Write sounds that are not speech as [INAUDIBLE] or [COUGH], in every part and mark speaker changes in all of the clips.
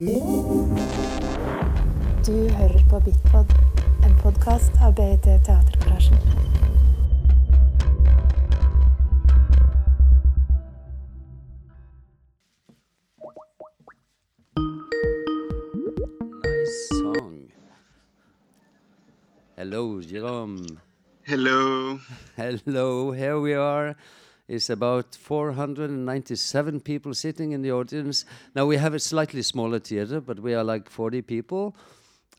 Speaker 1: Du hører på Bitpod, en podkast av BIT Teatergarasjen.
Speaker 2: Nice song. Hello, Jerome.
Speaker 3: Hello.
Speaker 2: Hello, here we are. It's about 497 people sitting in the audience. Now we have a slightly smaller theater, but we are like 40 people,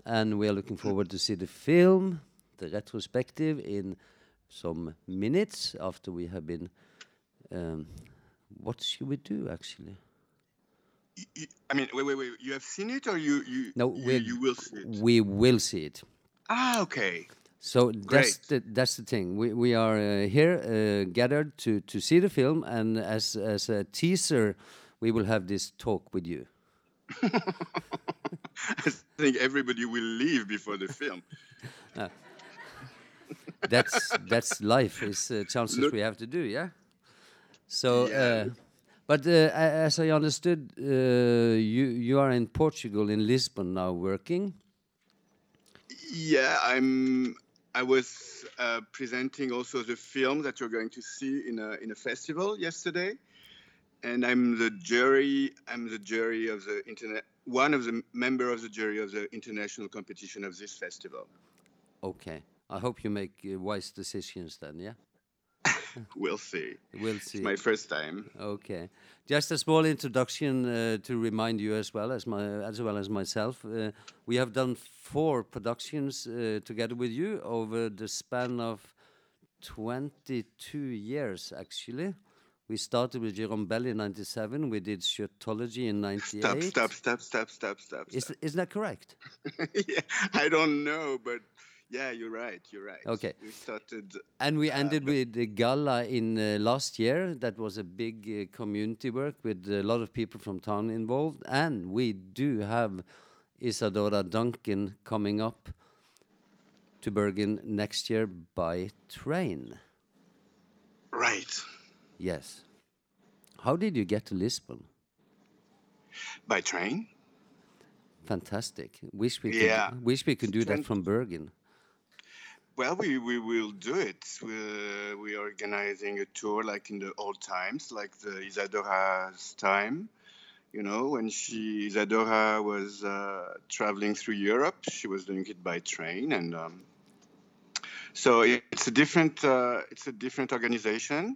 Speaker 2: and we are looking forward to see the film, the retrospective, in some minutes after we have been. Um, what should we do actually?
Speaker 3: I mean, wait, wait, wait. You have seen it, or you you
Speaker 2: No,
Speaker 3: you, you will see it?
Speaker 2: We will see it.
Speaker 3: Ah, okay.
Speaker 2: So that's the that's the thing. We we are uh, here uh, gathered to to see the film, and as as a teaser, we will have this talk with you. [LAUGHS]
Speaker 3: I think everybody will leave before the film. [LAUGHS]
Speaker 2: That's that's life. Is uh, chances
Speaker 3: Look-
Speaker 2: we have to do, yeah. So,
Speaker 3: Yeah.
Speaker 2: uh, but uh, as I understood, uh, you you are in Portugal in Lisbon now working.
Speaker 3: Yeah, I'm. I was uh, presenting also the film that you're going to see in a in a festival yesterday, and I'm the jury. I'm the jury of the internet. One of the member of the jury of the international competition of this festival.
Speaker 2: Okay. I hope you make uh, wise decisions then. Yeah. [LAUGHS]
Speaker 3: We'll see.
Speaker 2: We'll see.
Speaker 3: It's my first time.
Speaker 2: Okay, just a small introduction uh, to remind you as well as my as well as myself. Uh, we have done four productions uh, together with you over the span of 22 years. Actually, we started with Jerome Bel in '97. We did Shirtology in '98.
Speaker 3: Stop! Stop! Stop! Stop! Stop! Stop!
Speaker 2: Is isn't that correct? [LAUGHS]
Speaker 3: yeah, I don't know, but yeah, you're right. You're right.
Speaker 2: Okay.
Speaker 3: We started.
Speaker 2: And we ended with the gala in uh, last year. That was a big uh, community work with a lot of people from town involved. And we do have Isadora Duncan coming up to Bergen next year by train.
Speaker 3: Right.
Speaker 2: Yes. How did you get to Lisbon?
Speaker 3: By train?
Speaker 2: Fantastic. Wish we
Speaker 3: Yeah.
Speaker 2: could wish we could do that from Bergen.
Speaker 3: Well, we, we will do it. We're, we're organizing a tour like in the old times, like the Isadora's time. You know, when she Isadora was uh, traveling through Europe, she was doing it by train, and um, so it's a different uh, it's a different organization.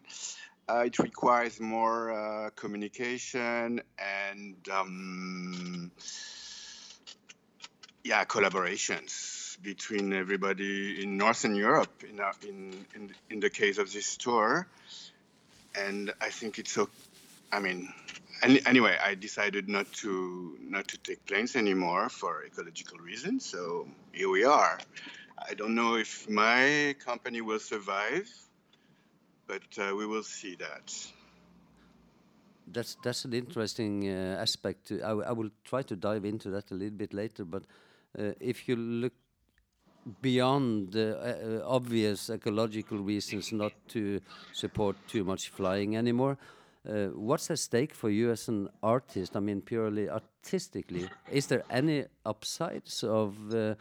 Speaker 3: Uh, it requires more uh, communication and um, yeah, collaborations between everybody in Northern Europe in our, in, in in the case of this tour, and I think it's so. I mean, any, anyway, I decided not to not to take planes anymore for ecological reasons. So here we are. I don't know if my company will survive, but uh, we will see that.
Speaker 2: That's that's an interesting uh, aspect. I, I will try to dive into that a little bit later. But uh, if you look beyond the uh, uh, obvious ecological reasons not to support too much flying anymore, uh, what's at stake for you as an artist? I mean, purely artistically, is there any upsides of uh,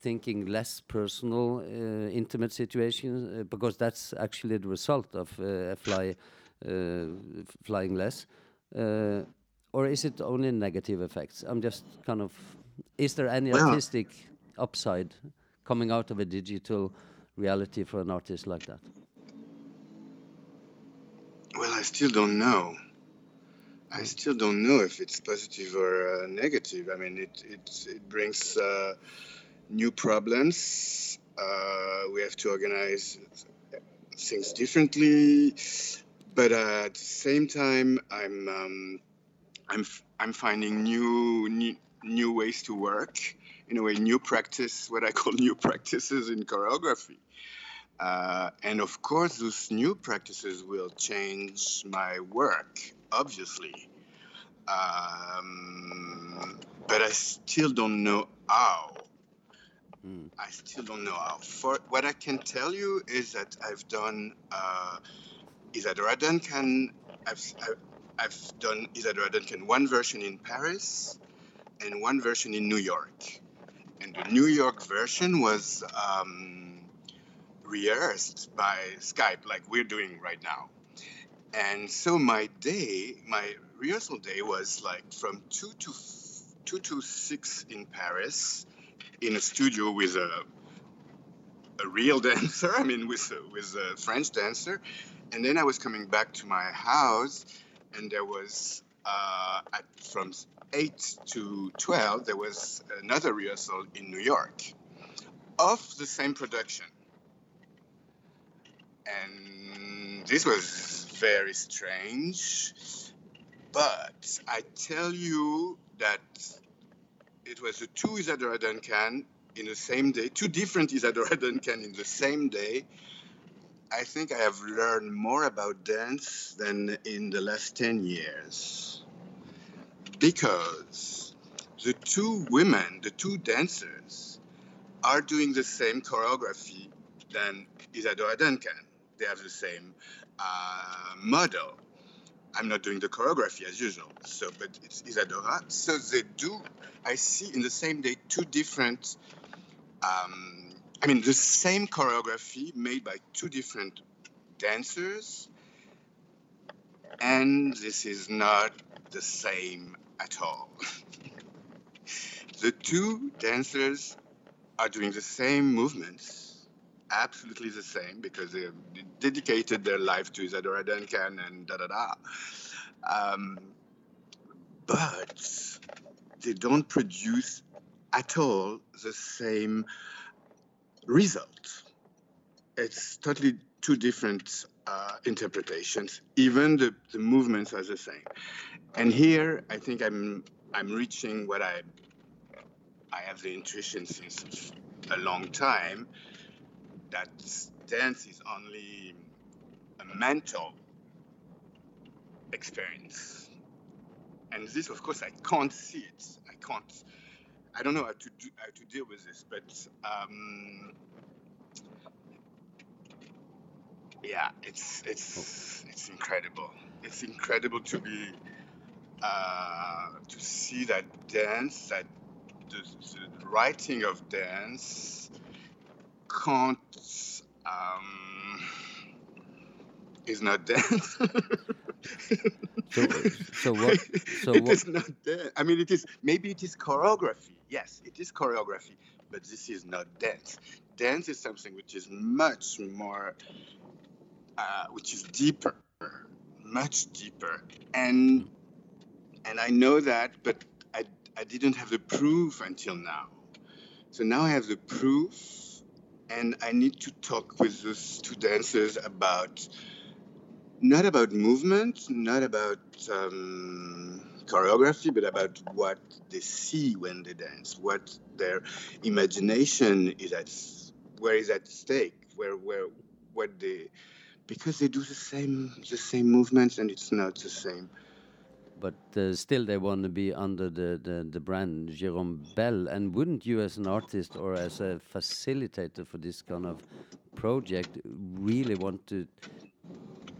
Speaker 2: thinking less personal, uh, intimate situations? Uh, because that's actually the result of uh, fly uh, flying less. Uh, or is it only negative effects? I'm just kind of. Is there any
Speaker 3: Well-
Speaker 2: artistic upside coming out of a digital reality for an artist like that?
Speaker 3: Well, I still don't know. I still don't know if it's positive or uh, negative. I mean, it it, it brings uh, new problems. Uh, we have to organize things differently, but uh, at the same time, I'm um, I'm I'm finding new, new new ways to work. In a way, new practice, what I call [LAUGHS] new practices in choreography. Uh, and of course, those new practices will change my work, obviously. Um, but I still don't know how.
Speaker 2: Mm.
Speaker 3: I still don't know how. For what I can tell you is that I've done uh, Isadora Duncan. I've, I've I've done Isadora Duncan one version in Paris, and one version in New York. And the New York version was um, rehearsed by Skype, like we're doing right now. And so my day, my rehearsal day was like from two to two to six in Paris, in a studio with a a real [LAUGHS] dancer. I mean, with a, with a French dancer, and then I was coming back to my house, and there was uh, at, from eight to twelve there was another rehearsal in New York of the same production, and this was very strange. But I tell you that it was the two Isadora Duncan in the same day, two different Isadora [LAUGHS] Duncan in the same day. I think I have learned more about dance than in the last 10 years. Because the two women, the two dancers, are doing the same choreography than Isadora Duncan. They have the same uh, model. I'm not doing the choreography as usual, so but it's Isadora. So they do. I see in the same day two different. Um, I mean, the same choreography made by two different dancers, and this is not the same at all. [LAUGHS] the two dancers are doing the same movements, absolutely the same, because they dedicated their life to Isadora Duncan and da da da. Um, but they don't produce at all the same result. It's totally two different uh, interpretations. Even the, the movements are the same. And here, I think I'm I'm reaching what I I have the intuition since a long time that dance is only a mental experience. And this, of course, I can't see it. I can't. I don't know how to do, how to deal with this, but um, yeah, it's it's it's incredible. It's incredible to be uh, to see that dance, that the, the writing of dance can't um, is not [LAUGHS] dance.
Speaker 2: So, so [LAUGHS] what? So
Speaker 3: it
Speaker 2: what?
Speaker 3: is not dance. I mean, it is maybe it is choreography. Yes, it is choreography, but this is not dance. Dance is something which is much more, uh, which is deeper, much deeper, and and I know that, but I I didn't have the proof until now. So now I have the proof, and I need to talk with those two dancers about not about movement, not about um, choreography, but about what they see when they dance, what their imagination is at, where is at stake, where where what they, because they do the same the same movements and it's not the same.
Speaker 2: But uh, still, they want to be under the, the, the brand Jerome Bel. And wouldn't you, as an artist or as a facilitator for this kind of project, really want to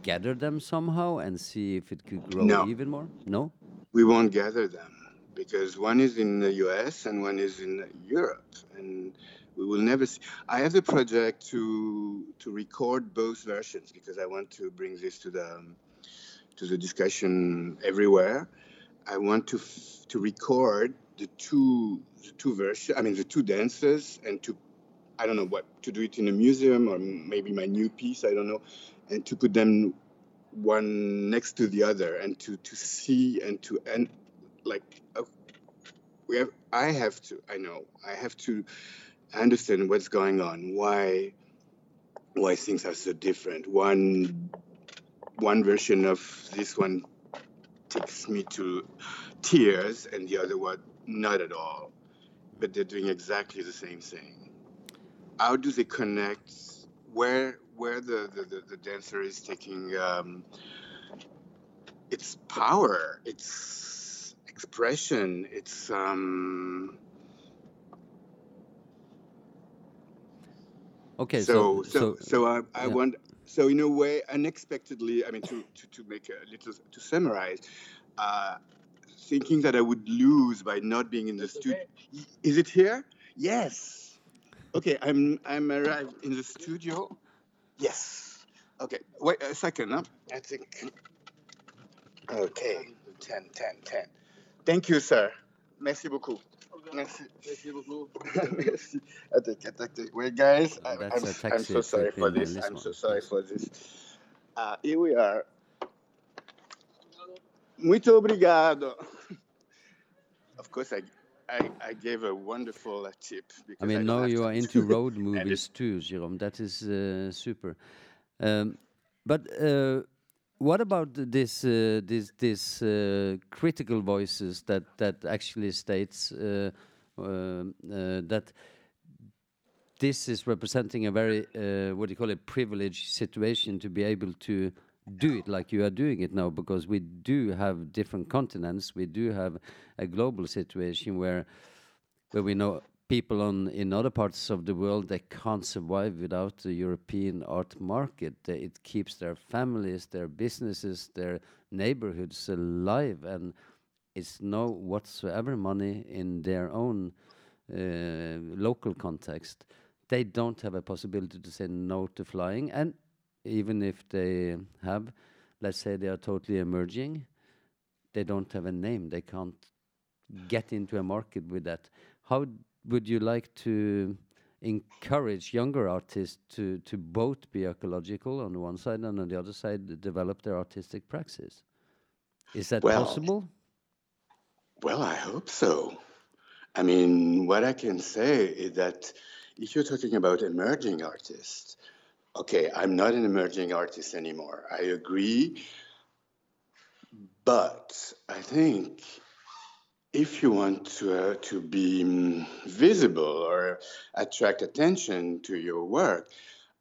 Speaker 2: gather them somehow and see if it could grow
Speaker 3: No.
Speaker 2: even more? No?
Speaker 3: we won't gather them because one is in the US and one is in Europe, and we will never see. I have the project to to record both versions because I want to bring this to the um, to the discussion everywhere. I want to f- to record the two the two versions. I mean the two dances and to I don't know what to do it in a museum or maybe my new piece. I don't know, and to put them one next to the other and to to see and to and like uh, we have i have to i know i have to understand what's going on why why things are so different. One one version of this one takes me to tears and the other one not at all. But they're doing exactly the same thing. How do they connect? Where where the the, the, the dancer is taking um, its power its expression its um
Speaker 2: Okay,
Speaker 3: so
Speaker 2: so,
Speaker 3: so so I, I
Speaker 2: yeah.
Speaker 3: want so in a way unexpectedly i mean to to, to make a little to summarize uh, thinking that I would lose by not being in the studio. Is it here? Yes. Okay, I'm I'm arrived in the studio. Yes. Okay, wait a second. Huh? I think. Okay, 10, 10, 10. Thank you, sir. Merci beaucoup. Merci.
Speaker 4: Merci beaucoup. [LAUGHS]
Speaker 3: Merci. Attends, attends, attends. Wait, guys, I,
Speaker 2: That's
Speaker 3: I'm,
Speaker 2: a
Speaker 3: I'm so sorry for this.
Speaker 2: this
Speaker 3: I'm so sorry for this. Uh, here we are. Muito obrigado. Of course, I, I, I gave a wonderful uh, tip. Because
Speaker 2: I mean,
Speaker 3: don't
Speaker 2: now you are into [LAUGHS] road movies too, Jérôme. That is uh, super. Um, but uh, what about th- this uh, this this uh, critical voices that that actually states uh, uh, uh, that this is representing a very uh, what do you call it privileged situation to be able to do it like you are doing it now because we do have different continents we do have a global situation where where we know people on in other parts of the world they can't survive without the European art market. It keeps their families, their businesses, their neighborhoods alive, and it's no whatsoever money in their own uh, local context. They don't have a possibility to say no to flying, and even if they have, let's say they are totally emerging, they don't have a name. They can't get into a market with that. How would you like to encourage younger artists to, to both be ecological on the one side and on the other side develop their artistic praxis? Is that
Speaker 3: Well,
Speaker 2: possible?
Speaker 3: Well, I hope so. I mean, what I can say is that if you're talking about emerging artists, okay, I'm not an emerging artist anymore. I agree. But I think if you want to, uh, to be mm, visible or attract attention to your work,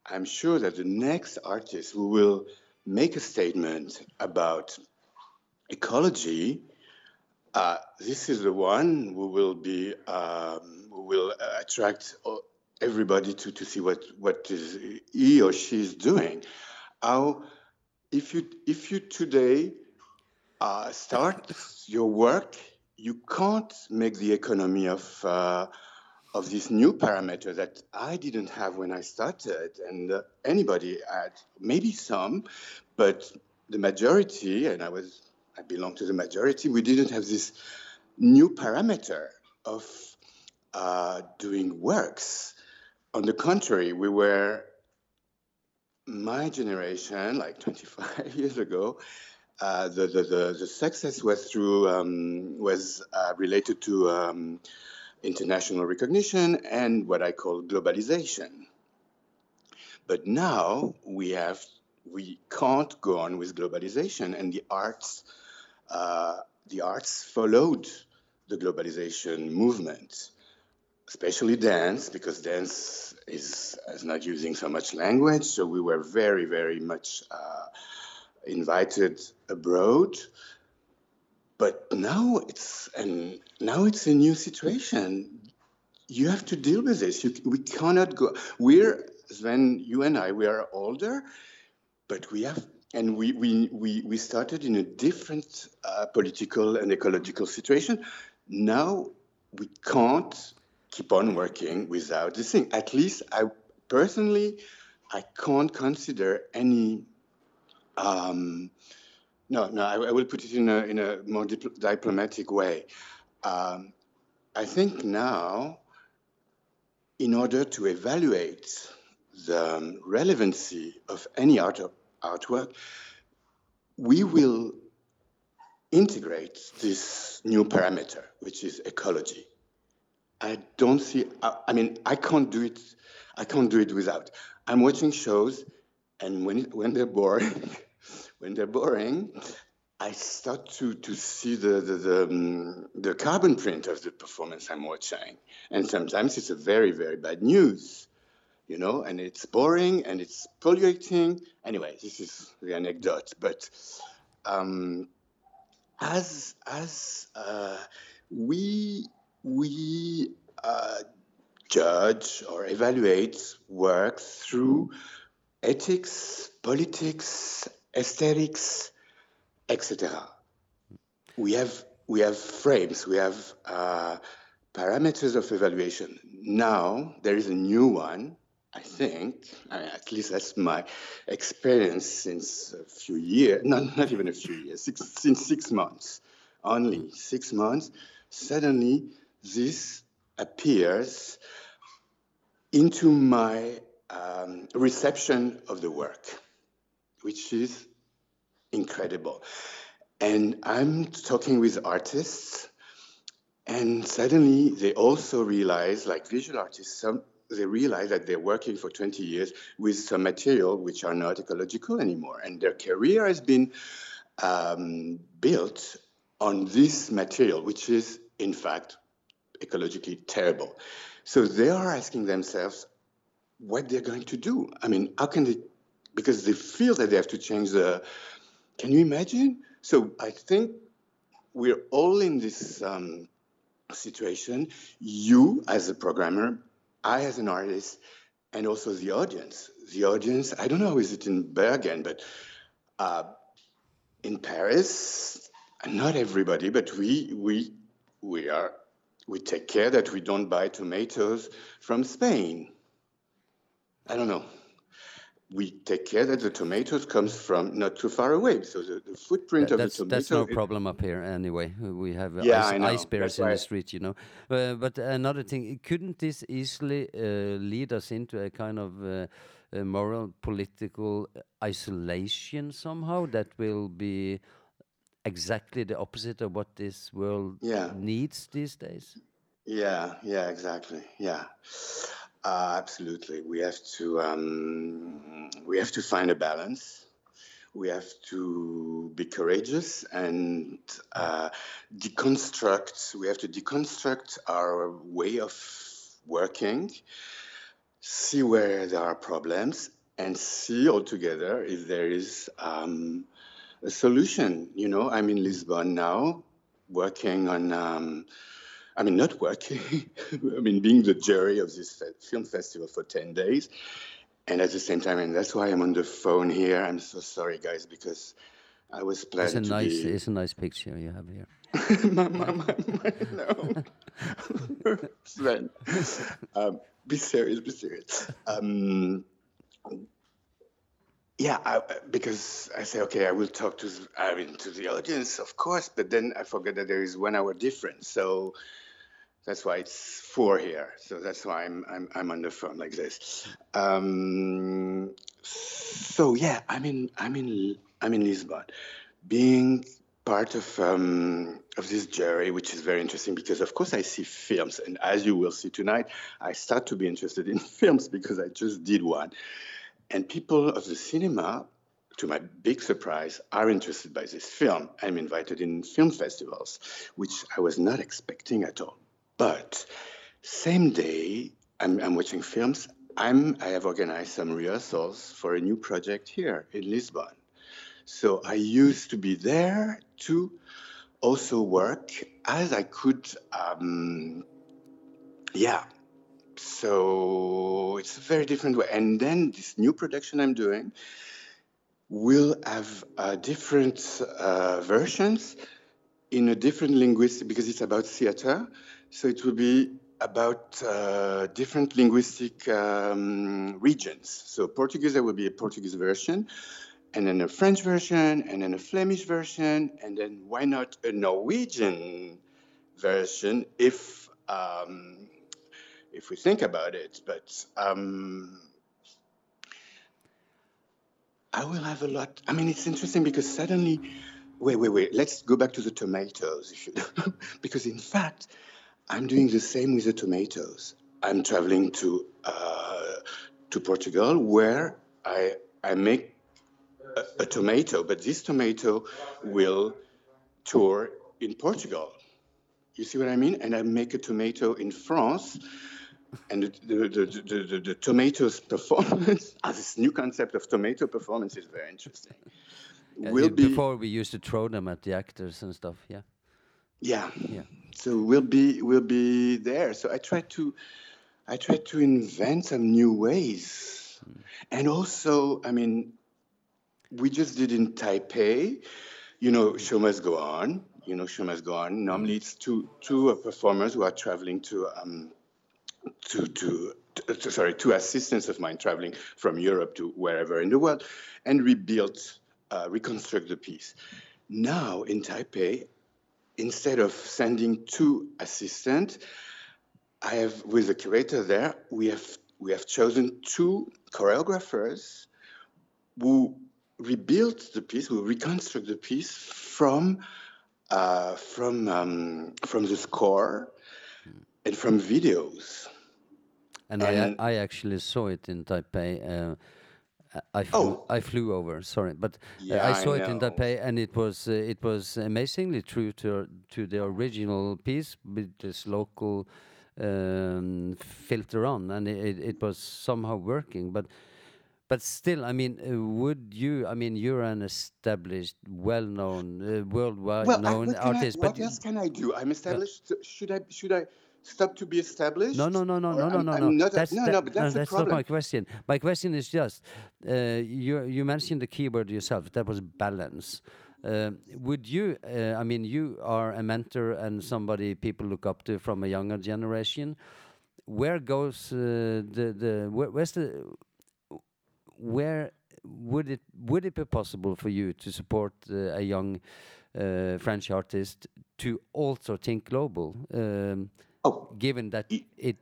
Speaker 3: I'm sure that the next artist who will make a statement about ecology uh, this is the one who will be um, who will uh, attract everybody to, to see what what is he or she is doing. How if you if you today uh, start your work, you can't make the economy of uh, of this new parameter that I didn't have when I started, and uh, anybody had maybe some, but the majority, and I was I belong to the majority, we didn't have this new parameter of uh, doing works. On the contrary, we were my generation, like 25 [LAUGHS] years ago, uh, the, the, the, the success was through um, was uh, related to um, international recognition and what I call globalization. But now we have we can't go on with globalization, and the arts uh, the arts followed the globalization movement, especially dance, because dance is, is not using so much language. So we were very, very much uh, invited abroad. But now it's and now it's a new situation. You have to deal with this. You, we cannot go. We're Sven, you and I, we are older, but we have and we, we, we, we started in a different uh, political and ecological situation. Now we can't keep on working without this thing. At least I personally, I can't consider any. Um, no, no, I, I, will put it in a, in a more dipl- diplomatic way. Um, I think now, in order to evaluate the um, relevancy of any art artwork, we will integrate this new parameter, which is ecology. I don't see, I, I, mean, I can't do it, I can't do it without. I'm watching shows, and when, when they're boring, [LAUGHS] when they're boring, I start to, to see the, the, the, um, the carbon print of the performance I'm watching. And sometimes it's a very, very bad news you know, and it's boring and it's polluting. Anyway, this is the anecdote. But um, as as uh, we we uh, judge or evaluate work through ethics, politics, aesthetics, etc., we have we have frames, we have uh, parameters of evaluation. Now there is a new one, I think, at least that's my experience since a few years, not, not even a few years, six, since six months, only six months. Suddenly, this appears into my um, reception of the work, which is incredible. And I'm talking with artists, and suddenly they also realize, like visual artists, some, they realize that they're working for 20 years with some material which are not ecological anymore. And their career has been um, built on this material, which is, in fact, ecologically terrible. So they are asking themselves what they're going to do. I mean, how can they, because they feel that they have to change the, can you imagine? So I think we're all in this um, situation. You as a programmer, I as an artist, and also the audience. The audience, I don't know, is it in Bergen, but uh, in Paris, not everybody, but we we we are we take care that we don't buy tomatoes from Spain. I don't know. We take care that the tomatoes comes from not too far away. So the, the footprint
Speaker 2: That-
Speaker 3: of the
Speaker 2: that's
Speaker 3: tomato.
Speaker 2: that's no
Speaker 3: it-
Speaker 2: problem up here anyway. We have
Speaker 3: Yeah,
Speaker 2: ice, ice bears
Speaker 3: That's
Speaker 2: in the street, you know. Uh, but another thing, couldn't this easily uh, lead us into a kind of uh, a moral, political isolation somehow that will be exactly the opposite of what this world
Speaker 3: Yeah.
Speaker 2: needs these days?
Speaker 3: Yeah, yeah, exactly. Yeah, uh, absolutely. We have to um, we have to find a balance. We have to be courageous and uh, deconstruct. We have to deconstruct our way of working, see where there are problems, and see altogether if there is um, a solution. You know, I'm in Lisbon now, working on. Um, I mean, not working. [LAUGHS] I mean, being the jury of this fe- film festival for 10 days. And at the same time, and that's why I'm on the phone here. I'm so sorry, guys, because I was planning.
Speaker 2: It's a nice,
Speaker 3: be.
Speaker 2: it's a nice picture you have here.
Speaker 3: my, my, my, my, no. [LAUGHS] Sven, um, be serious, be serious. Um, yeah, I, because I say, okay, I will talk to, I mean, to the audience, of course, but then I forget that there is one hour difference. So that's why it's four here. So that's why I'm, I'm, I'm on the phone like this. Um, so yeah, I'm in, I'm in, I'm in Lisbon, being part of um, of this jury, which is very interesting because, of course, I see films, and as you will see tonight, I start to be interested in [LAUGHS] films because I just did one, and people of the cinema. To my big surprise, are interested by this film. I'm invited in film festivals, which I was not expecting at all. But same day, I'm, I'm watching films. I'm, I have organized some rehearsals for a new project here in Lisbon. So I used to be there to also work as I could. Um, yeah. So it's a very different way. And then this new production I'm doing will have uh, different uh, versions in a different linguistic because it's about theater. So it will be about uh, different linguistic um, regions. So Portuguese, there will be a Portuguese version, and then a French version, and then a Flemish version, and then why not a Norwegian version if um, if we think about it. But um, I will have a lot. I mean, it's interesting because suddenly, wait, wait, wait. Let's go back to the tomatoes, [LAUGHS] because in fact, I'm doing the same with the tomatoes. I'm traveling to uh, to Portugal where I I make a, a tomato, but this tomato will tour in Portugal. You see what I mean? And I make a tomato in France, and the, the, the, the, the, the tomatoes performance, [LAUGHS] this new concept of tomato performance is very interesting.
Speaker 2: Uh,
Speaker 3: will be
Speaker 2: Before we used to throw them at the actors and stuff. Yeah.
Speaker 3: yeah
Speaker 2: Yeah.
Speaker 3: so we'll be we'll be there so i try to i try to invent some new ways and also i mean we just did in taipei you know show must go on you know, show must go on. Normally, it's two two performers who are traveling to um, to, to, to, sorry, two assistants of mine traveling from Europe to wherever in the world, and rebuild, uh, reconstruct the piece. Now in Taipei, instead of sending two assistants, I have with the curator there, we have we have chosen two choreographers who rebuilt the piece, who reconstruct the piece from uh, from um, from the score and from videos.
Speaker 2: And, and I I actually saw it in Taipei. Uh, I flew, oh. I flew over. Sorry, but
Speaker 3: yeah,
Speaker 2: I saw
Speaker 3: I
Speaker 2: it in Taipei, and it was uh, it was amazingly true to to the original piece with this local um, filter on, and it, it was somehow working. But but still, I mean, uh, would you? I mean, you're an established, well-known, uh, worldwide
Speaker 3: well,
Speaker 2: known
Speaker 3: I,
Speaker 2: artist.
Speaker 3: I, what else can I do? I'm established. So should I? Should I? Stop to be established?
Speaker 2: No, no, no, no, no, no, no,
Speaker 3: no. That's, no, no, but that's,
Speaker 2: no, that's
Speaker 3: not
Speaker 2: my question. My question is just, uh, you you mentioned the keyword yourself. That was balance. Uh, would you? Uh, I mean, you are a mentor and somebody people look up to from a younger generation. Where goes uh, the the where, where's the where would it would it be possible for you to support uh, a young uh, French artist to also think global? Um,
Speaker 3: oh,
Speaker 2: given that it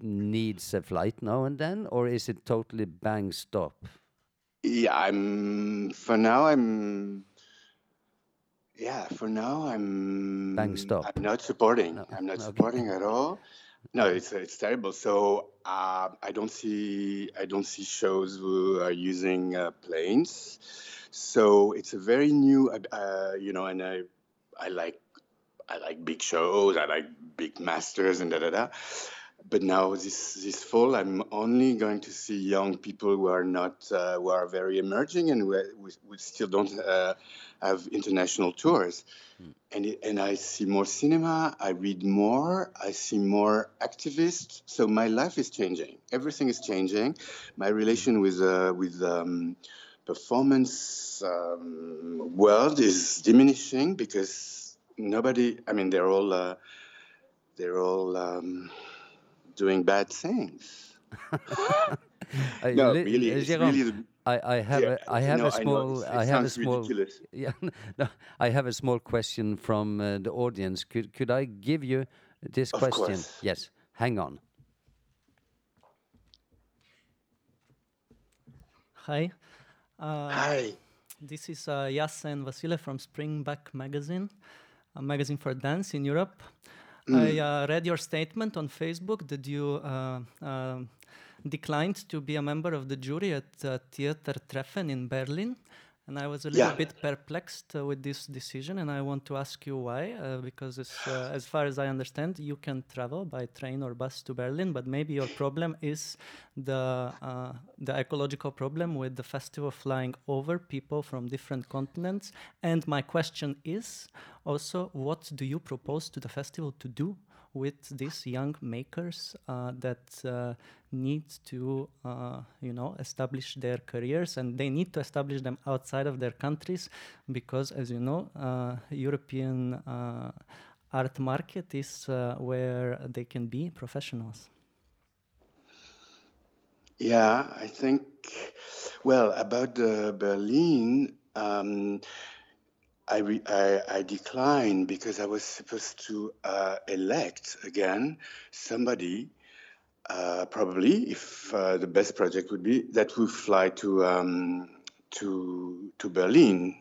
Speaker 2: needs a flight now and then, or is it totally bang stop?
Speaker 3: Yeah, I'm for now. I'm yeah, for now I'm
Speaker 2: bang stop.
Speaker 3: I'm not supporting. No. I'm not okay. supporting at all. No, it's it's terrible. So uh, I don't see I don't see shows who are using uh, planes. So it's a very new, uh, you know, and I I like I like big shows. I like big masters and da da da. But now this this fall, I'm only going to see young people who are not uh, who are very emerging and who, who still don't uh, have international tours. Mm. And it, and I see more cinema. I read more. I see more activists. So my life is changing. Everything is changing. My relation with uh, with um, performance um, world is diminishing because nobody. I mean, they're all uh, they're all um, doing bad things. [LAUGHS]
Speaker 2: no,
Speaker 3: really, really
Speaker 2: I, I have yeah, a, I have no, a small I, I have a small ridiculous. [LAUGHS] yeah no, I have a small question from uh, the audience. Could could I give you this
Speaker 3: of
Speaker 2: question?
Speaker 3: Course.
Speaker 2: Yes, hang on.
Speaker 4: Hi.
Speaker 3: Uh, Hi.
Speaker 4: This is uh, Yassen Vasile from Springback Magazine, a magazine for dance in Europe. Mm. I uh, read your statement on Facebook that you uh, uh, declined to be a member of the jury at uh, Theater Treffen in Berlin. And I was a little
Speaker 3: yeah.
Speaker 4: bit perplexed uh, with this decision, and I want to ask you why. Uh, because, uh, as far as I understand, you can travel by train or bus to Berlin, but maybe your problem is the uh, the ecological problem with the festival flying over people from different continents. And my question is also, what do you propose to the festival to do with these young makers uh, that uh, need to, uh, you know, establish their careers, and they need to establish them outside of their countries, because, as you know, uh, European uh, art market is uh, where they can be professionals.
Speaker 3: Yeah, I think. Well, about Berlin. Um, I, I, I, declined because I was supposed to uh, elect again somebody, uh, probably if uh, the best project would be that would fly to um, to to Berlin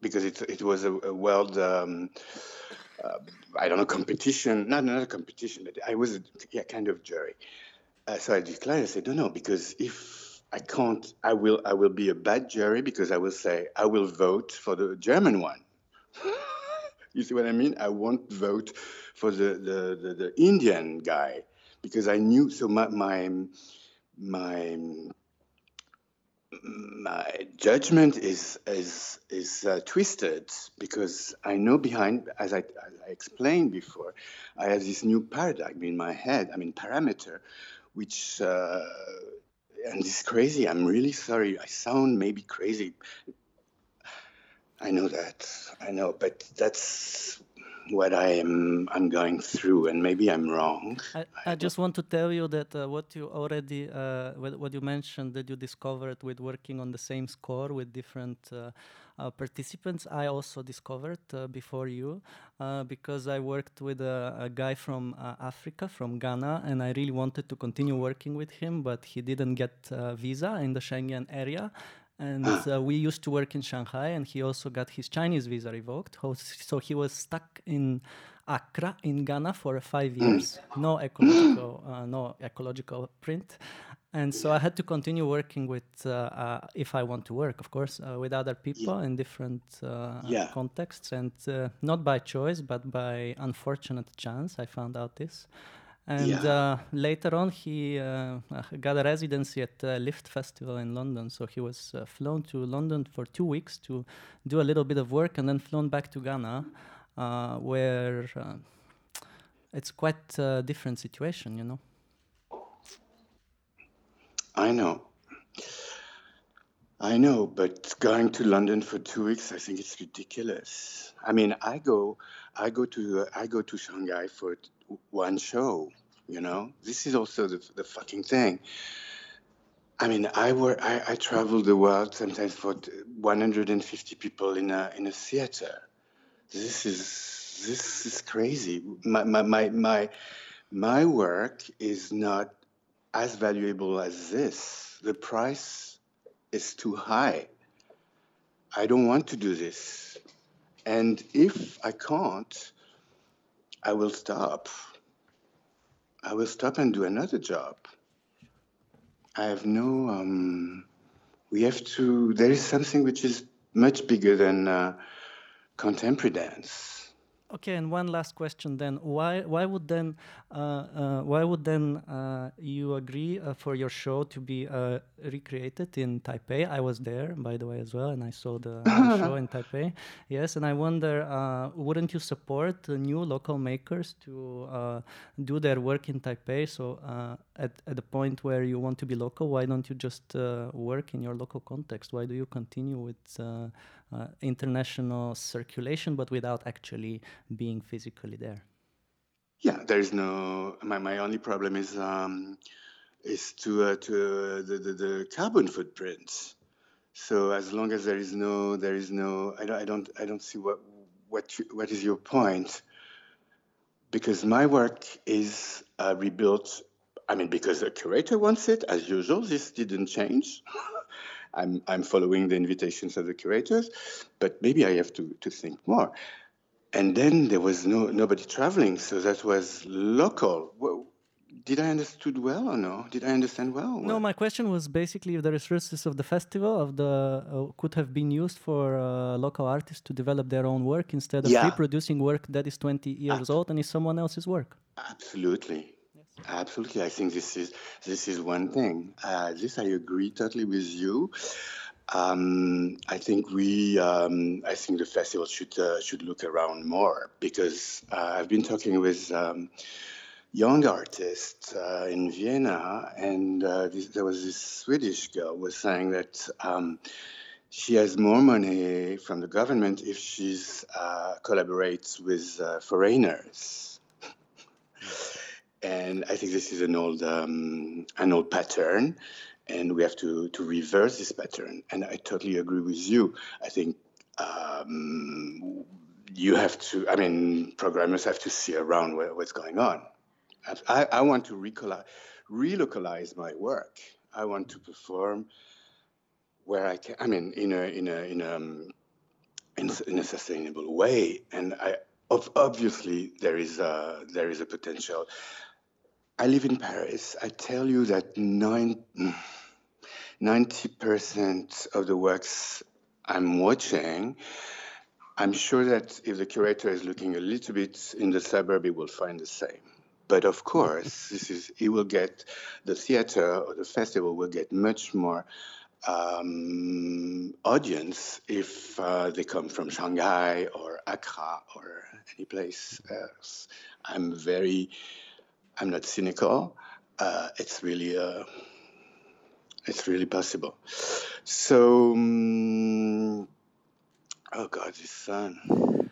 Speaker 3: because it it was a, a world um, uh, I don't know competition not not a competition but I was a yeah, kind of jury. Uh, so I declined. I said no no because if I can't. I will. I will be a bad jury because I will say I will vote for the German one. [LAUGHS] you see what I mean? I won't vote for the the, the, the Indian guy because I knew. So my my my, my judgment is is is uh, twisted because I know behind, as I, as I explained before, I have this new paradigm in my head. I mean parameter, which. Uh, and it's crazy. I'm really sorry. I sound maybe crazy. I know that. I know, but that's what I am I'm going through, and maybe I'm wrong.
Speaker 4: I, I just want to tell you that uh, what you already uh, what, what you mentioned that you discovered with working on the same score with different uh, participants, I also discovered uh, before you uh, because I worked with a, a guy from Africa, from Ghana, and I really wanted to continue working with him, but he didn't get a visa in the Schengen area and uh, [CLEARS THROAT] we used to work in Shanghai, and he also got his Chinese visa revoked. So he was stuck in Accra in Ghana for five hmm. years. No ecological, uh, no ecological print, and so I had to continue working with, uh, uh if I want to work, of course, uh, with other people yeah. in different uh, yeah. contexts, and not by choice, but by unfortunate chance. I found out this. And yeah. uh, later on, he uh, got a residency at the Lift Festival in London. So he was uh, flown to London for two weeks to do a little bit of work and then flown back to Ghana, uh, where uh, it's quite a different situation, you know.
Speaker 3: I know. I know, but going to London for two weeks, I think it's ridiculous. I mean, I go, I go to, I go to Shanghai for one show. You know, this is also the, the fucking thing. I mean, I work, I, I travel the world sometimes for 150 people in a in a theater. This is this is crazy. My my my my, my work is not as valuable as this. The price is too high. I don't want to do this. And if I can't, I will stop. I will stop and do another job. I have no. Um, we have to. There is something which is much bigger than uh, contemporary dance.
Speaker 4: Okay, and one last question then. Why why would then uh, uh, why would then uh, you agree uh, for your show to be uh, recreated in Taipei? I was there, by the way, as well, and I saw the, the [LAUGHS] show in Taipei. Yes, and I wonder, uh, wouldn't you support new local makers to do their work in Taipei? So at at the point where you want to be local, why don't you just work in your local context? Why do you continue with uh, international circulation, but without actually being physically there.
Speaker 3: Yeah, there is no. My, my only problem is um, is to uh, to uh, the, the, the carbon footprint. So as long as there is no there is no I don't I don't I don't see what what you, what is your point because my work is uh, rebuilt I mean, because the curator wants it, as usual, this didn't change. [LAUGHS] I'm, I'm following the invitations of the curators, but maybe I have to, to think more. And then there was no nobody traveling, so that was local. Well, did I understood well or no? Did I understand well?
Speaker 4: No, my question was basically if the resources of the festival of the uh, could have been used for uh, local artists to develop their own work instead of yeah. reproducing work that is 20 years old and is someone else's work.
Speaker 3: Absolutely. Absolutely, I think this is this is one thing. Uh, this I agree totally with you. Um, I think we, um, I think the festival should uh, should look around more because uh, I've been talking with um, young artists uh, in Vienna, and uh, this, there was this Swedish girl was saying that um, she has more money from the government if she uh, collaborates with foreigners and I think this is an old um, an old pattern, and we have to to reverse this pattern. And I totally agree with you. I think um, you have to. I mean, programmers have to see around what, what's going on. I, I want to relocalize, relocalize my work. I want to perform where I can. I mean, in a in a in a um, in, in a sustainable way. And I obviously there is a there is a potential. I live in Paris. I tell you that 90% of the works I'm watching, I'm sure that if the curator is looking a little bit in the suburb, he will find the same. But of course, [LAUGHS] this is he will get the theater or the festival will get much more um, audience if uh, they come from Shanghai or Accra or any place else. I'm very I'm not cynical. Uh, it's really uh, it's really possible. So um, Oh God, it's fun.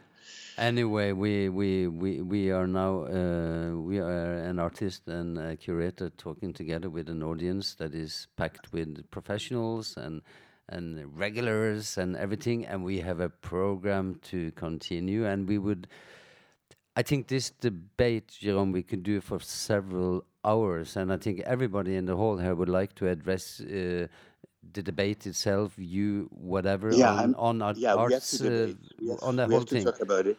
Speaker 2: Anyway, we we we we are now uh, we are an artist and a curator talking together with an audience that is packed with professionals and and regulars and everything, and we have a program to continue, and we would. I think this debate, Jerome, we could do for several hours, and I think everybody in the hall here would like to address. Uh, the debate itself, you whatever
Speaker 3: Yeah,
Speaker 2: on, on art,
Speaker 3: yeah,
Speaker 2: arts, uh,
Speaker 3: have-
Speaker 2: on the
Speaker 3: we
Speaker 2: whole thing.
Speaker 3: talk about it.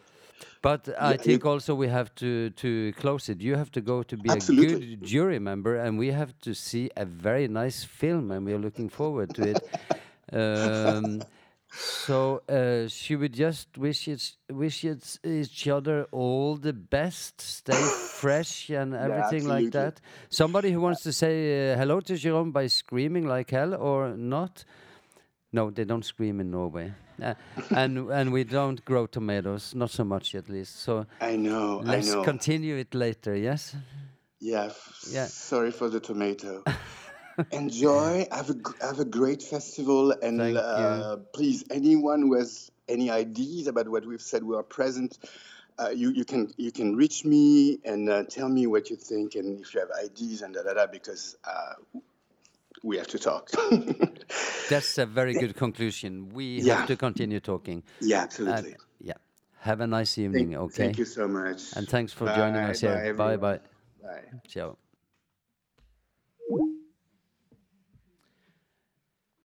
Speaker 2: But I think also we have to to close it. You have to go to be
Speaker 3: Absolutely.
Speaker 2: a good jury member, and we have to see a very nice film, and we are looking forward to it. [LAUGHS] um, so uh, should we just wish it, wish it, each other all the best, stay [LAUGHS] fresh, and everything like that? Somebody who wants to say uh, hello to Jerome by screaming like hell or not? No, they don't scream in Norway, uh, and and we don't grow tomatoes, not so much at least. So
Speaker 3: I know.
Speaker 2: Let's
Speaker 3: know.
Speaker 2: continue it later. Yes.
Speaker 3: Yeah.
Speaker 2: Yeah.
Speaker 3: Sorry for the tomato. [LAUGHS] Enjoy. [LAUGHS] Have a have a great festival, and uh, please, anyone who has any ideas about what we've said, we are present. Uh, you you can you can reach me and uh, tell me what you think, and if you have ideas and da da da, because uh, we have to talk. [LAUGHS]
Speaker 2: That's a very good conclusion. We
Speaker 3: Yeah.
Speaker 2: have to continue talking.
Speaker 3: yeah, absolutely.
Speaker 2: yeah. Have a nice
Speaker 3: Thank,
Speaker 2: evening. okay.
Speaker 3: thank you so much.
Speaker 2: And thanks for joining
Speaker 3: Bye,
Speaker 2: us here.
Speaker 3: bye,
Speaker 2: Bye bye.
Speaker 3: Bye.
Speaker 2: Ciao.